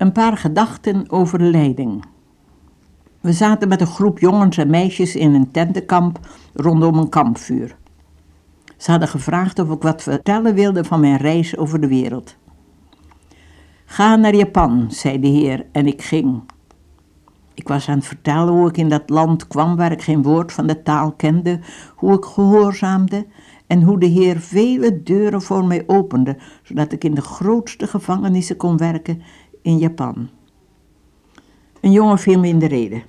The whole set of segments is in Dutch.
Een paar gedachten over leiding. We zaten met een groep jongens en meisjes in een tentenkamp rondom een kampvuur. Ze hadden gevraagd of ik wat vertellen wilde van mijn reis over de wereld. Ga naar Japan, zei de heer, en ik ging. Ik was aan het vertellen hoe ik in dat land kwam waar ik geen woord van de taal kende, hoe ik gehoorzaamde en hoe de Heer vele deuren voor mij opende, zodat ik in de grootste gevangenissen kon werken in Japan. Een jongen viel me in de reden.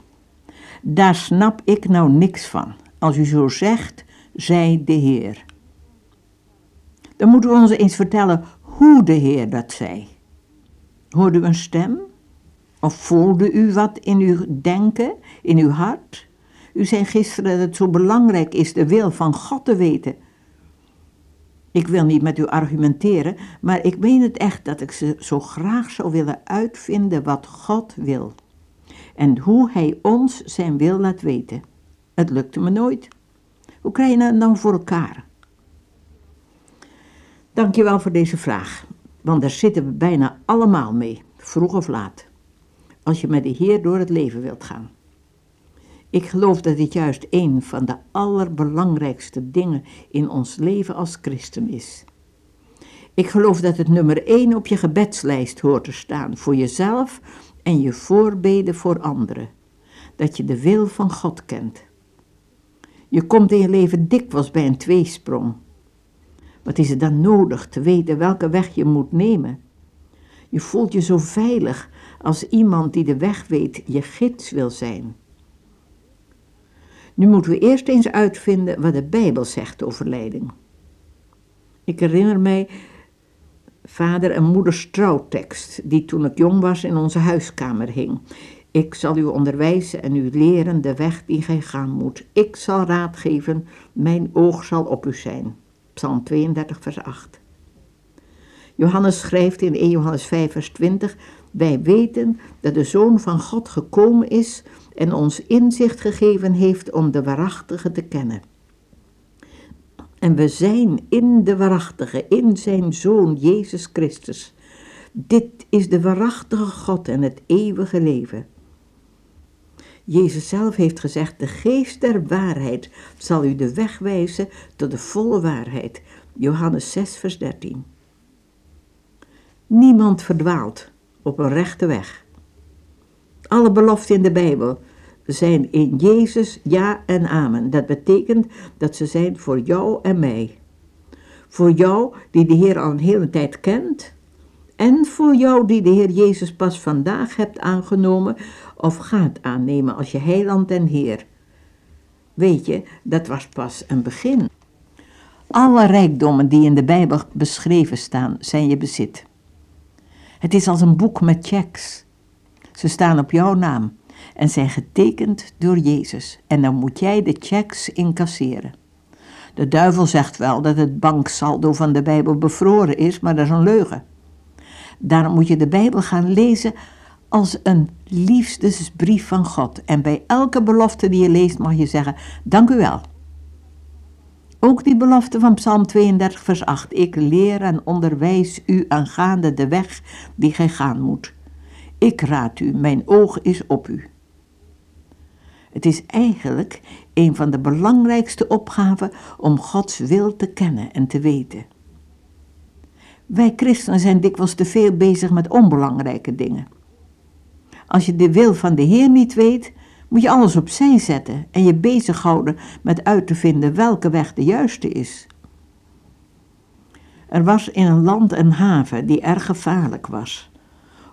Daar snap ik nou niks van. Als u zo zegt, zei de Heer. Dan moeten we ons eens vertellen hoe de Heer dat zei. Hoorde u een stem? Of voelde u wat in uw denken, in uw hart? U zei gisteren dat het zo belangrijk is de wil van God te weten. Ik wil niet met u argumenteren, maar ik meen het echt dat ik ze zo graag zou willen uitvinden wat God wil. En hoe Hij ons zijn wil laat weten. Het lukte me nooit. Hoe krijg je dat nou voor elkaar? Dankjewel voor deze vraag, want daar zitten we bijna allemaal mee, vroeg of laat. Als je met de Heer door het leven wilt gaan. Ik geloof dat dit juist een van de allerbelangrijkste dingen in ons leven als christen is. Ik geloof dat het nummer één op je gebedslijst hoort te staan voor jezelf en je voorbeden voor anderen. Dat je de wil van God kent. Je komt in je leven dikwijls bij een tweesprong. Wat is er dan nodig te weten welke weg je moet nemen? Je voelt je zo veilig als iemand die de weg weet je gids wil zijn. Nu moeten we eerst eens uitvinden wat de Bijbel zegt over leiding. Ik herinner mij vader en moeders trouwtekst, die toen ik jong was in onze huiskamer hing. Ik zal u onderwijzen en u leren de weg die gij gaan moet. Ik zal raad geven, mijn oog zal op u zijn. Psalm 32, vers 8. Johannes schrijft in 1 Johannes 5, vers 20: Wij weten dat de Zoon van God gekomen is en ons inzicht gegeven heeft om de waarachtige te kennen. En we zijn in de waarachtige, in zijn Zoon Jezus Christus. Dit is de waarachtige God en het eeuwige leven. Jezus zelf heeft gezegd, de geest der waarheid zal u de weg wijzen tot de volle waarheid. Johannes 6, vers 13. Niemand verdwaalt op een rechte weg. Alle beloften in de Bijbel zijn in Jezus ja en amen. Dat betekent dat ze zijn voor jou en mij. Voor jou die de Heer al een hele tijd kent. En voor jou die de Heer Jezus pas vandaag hebt aangenomen of gaat aannemen als je heiland en Heer. Weet je, dat was pas een begin. Alle rijkdommen die in de Bijbel beschreven staan, zijn je bezit. Het is als een boek met checks. Ze staan op jouw naam en zijn getekend door Jezus. En dan moet jij de checks incasseren. De duivel zegt wel dat het banksaldo van de Bijbel bevroren is, maar dat is een leugen. Daarom moet je de Bijbel gaan lezen als een liefdesbrief van God. En bij elke belofte die je leest mag je zeggen, dank u wel. Ook die belofte van Psalm 32, vers 8. Ik leer en onderwijs u aangaande de weg die gij gaan moet. Ik raad u, mijn oog is op u. Het is eigenlijk een van de belangrijkste opgaven om Gods wil te kennen en te weten. Wij christenen zijn dikwijls te veel bezig met onbelangrijke dingen. Als je de wil van de Heer niet weet, moet je alles opzij zetten en je bezighouden met uit te vinden welke weg de juiste is. Er was in een land een haven die erg gevaarlijk was.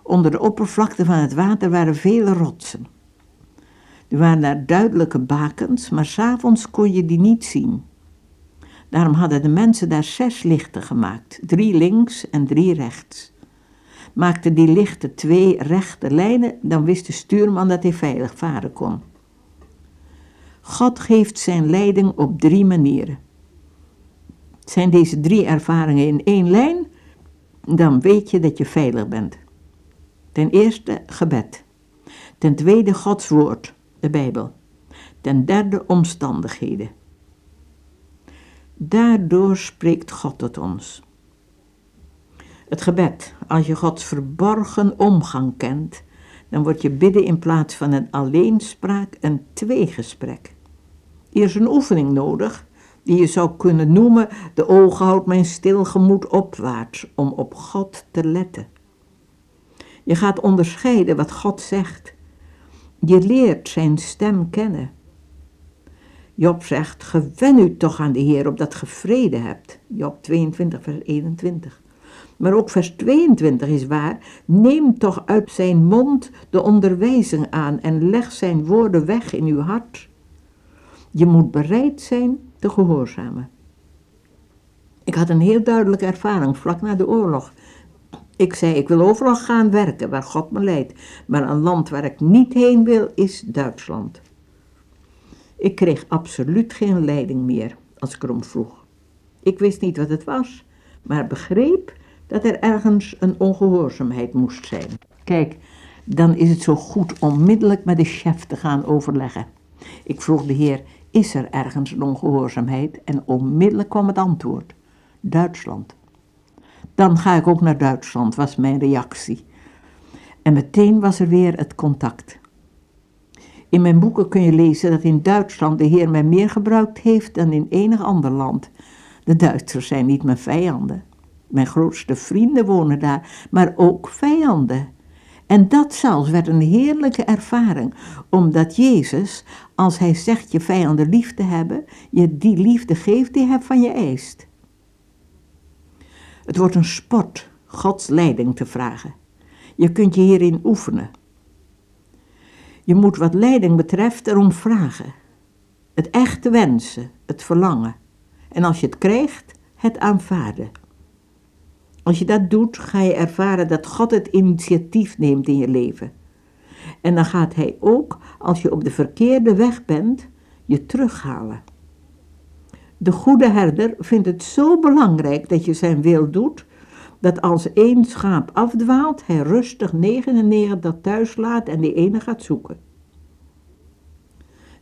Onder de oppervlakte van het water waren vele rotsen. Er waren daar duidelijke bakens, maar s'avonds kon je die niet zien. Daarom hadden de mensen daar zes lichten gemaakt, drie links en drie rechts. Maakten die lichten twee rechte lijnen, dan wist de stuurman dat hij veilig varen kon. God geeft zijn leiding op drie manieren. Zijn deze drie ervaringen in één lijn, dan weet je dat je veilig bent. Ten eerste gebed. Ten tweede Gods woord de Bijbel. Ten derde omstandigheden. Daardoor spreekt God tot ons. Het gebed, als je Gods verborgen omgang kent, dan wordt je bidden in plaats van een alleenspraak een tweegesprek. Hier is een oefening nodig die je zou kunnen noemen: de ogen houdt mijn stil gemoed opwaarts om op God te letten. Je gaat onderscheiden wat God zegt. Je leert zijn stem kennen. Job zegt: Gewen u toch aan de Heer opdat ge vrede hebt. Job 22, vers 21. Maar ook vers 22 is waar. Neem toch uit zijn mond de onderwijzing aan en leg zijn woorden weg in uw hart. Je moet bereid zijn te gehoorzamen. Ik had een heel duidelijke ervaring vlak na de oorlog. Ik zei, ik wil overal gaan werken waar God me leidt, maar een land waar ik niet heen wil is Duitsland. Ik kreeg absoluut geen leiding meer als ik erom vroeg. Ik wist niet wat het was, maar begreep dat er ergens een ongehoorzaamheid moest zijn. Kijk, dan is het zo goed onmiddellijk met de chef te gaan overleggen. Ik vroeg de heer, is er ergens een ongehoorzaamheid? En onmiddellijk kwam het antwoord, Duitsland. Dan ga ik ook naar Duitsland, was mijn reactie. En meteen was er weer het contact. In mijn boeken kun je lezen dat in Duitsland de Heer mij meer gebruikt heeft dan in enig ander land. De Duitsers zijn niet mijn vijanden. Mijn grootste vrienden wonen daar, maar ook vijanden. En dat zelfs werd een heerlijke ervaring, omdat Jezus, als hij zegt je vijanden lief te hebben, je die liefde geeft die hij van je eist. Het wordt een sport Gods leiding te vragen. Je kunt je hierin oefenen. Je moet wat leiding betreft erom vragen. Het echte wensen, het verlangen. En als je het krijgt, het aanvaarden. Als je dat doet, ga je ervaren dat God het initiatief neemt in je leven. En dan gaat Hij ook, als je op de verkeerde weg bent, je terughalen. De goede herder vindt het zo belangrijk dat je zijn wil doet, dat als één schaap afdwaalt, hij rustig 99 thuis laat en die ene gaat zoeken.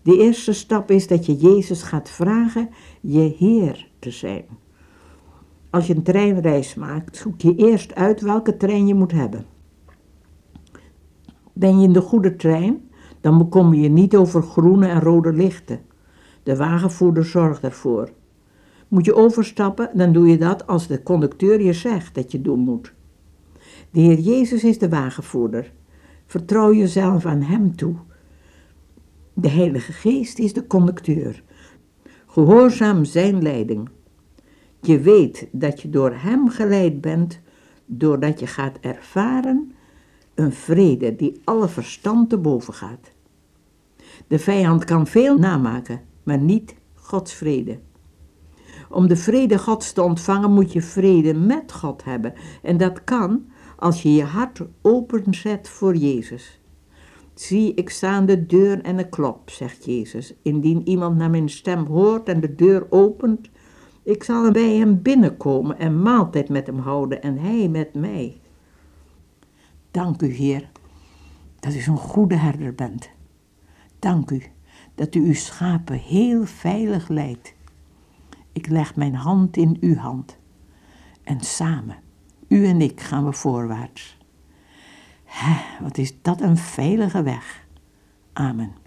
De eerste stap is dat je Jezus gaat vragen je Heer te zijn. Als je een treinreis maakt, zoek je eerst uit welke trein je moet hebben. Ben je in de goede trein, dan bekom je niet over groene en rode lichten. De wagenvoerder zorgt ervoor. Moet je overstappen, dan doe je dat als de conducteur je zegt dat je doen moet. De Heer Jezus is de wagenvoerder. Vertrouw jezelf aan Hem toe. De Heilige Geest is de conducteur. Gehoorzaam Zijn leiding. Je weet dat je door Hem geleid bent, doordat je gaat ervaren een vrede die alle verstand te boven gaat. De vijand kan veel namaken, maar niet Gods vrede. Om de vrede Gods te ontvangen moet je vrede met God hebben. En dat kan als je je hart openzet voor Jezus. Zie, ik sta aan de deur en ik klop, zegt Jezus. Indien iemand naar mijn stem hoort en de deur opent, ik zal bij hem binnenkomen en maaltijd met hem houden en hij met mij. Dank u, Heer, dat u zo'n goede herder bent. Dank u dat u uw schapen heel veilig leidt. Ik leg mijn hand in uw hand. En samen, u en ik, gaan we voorwaarts. Wat is dat een veilige weg. Amen.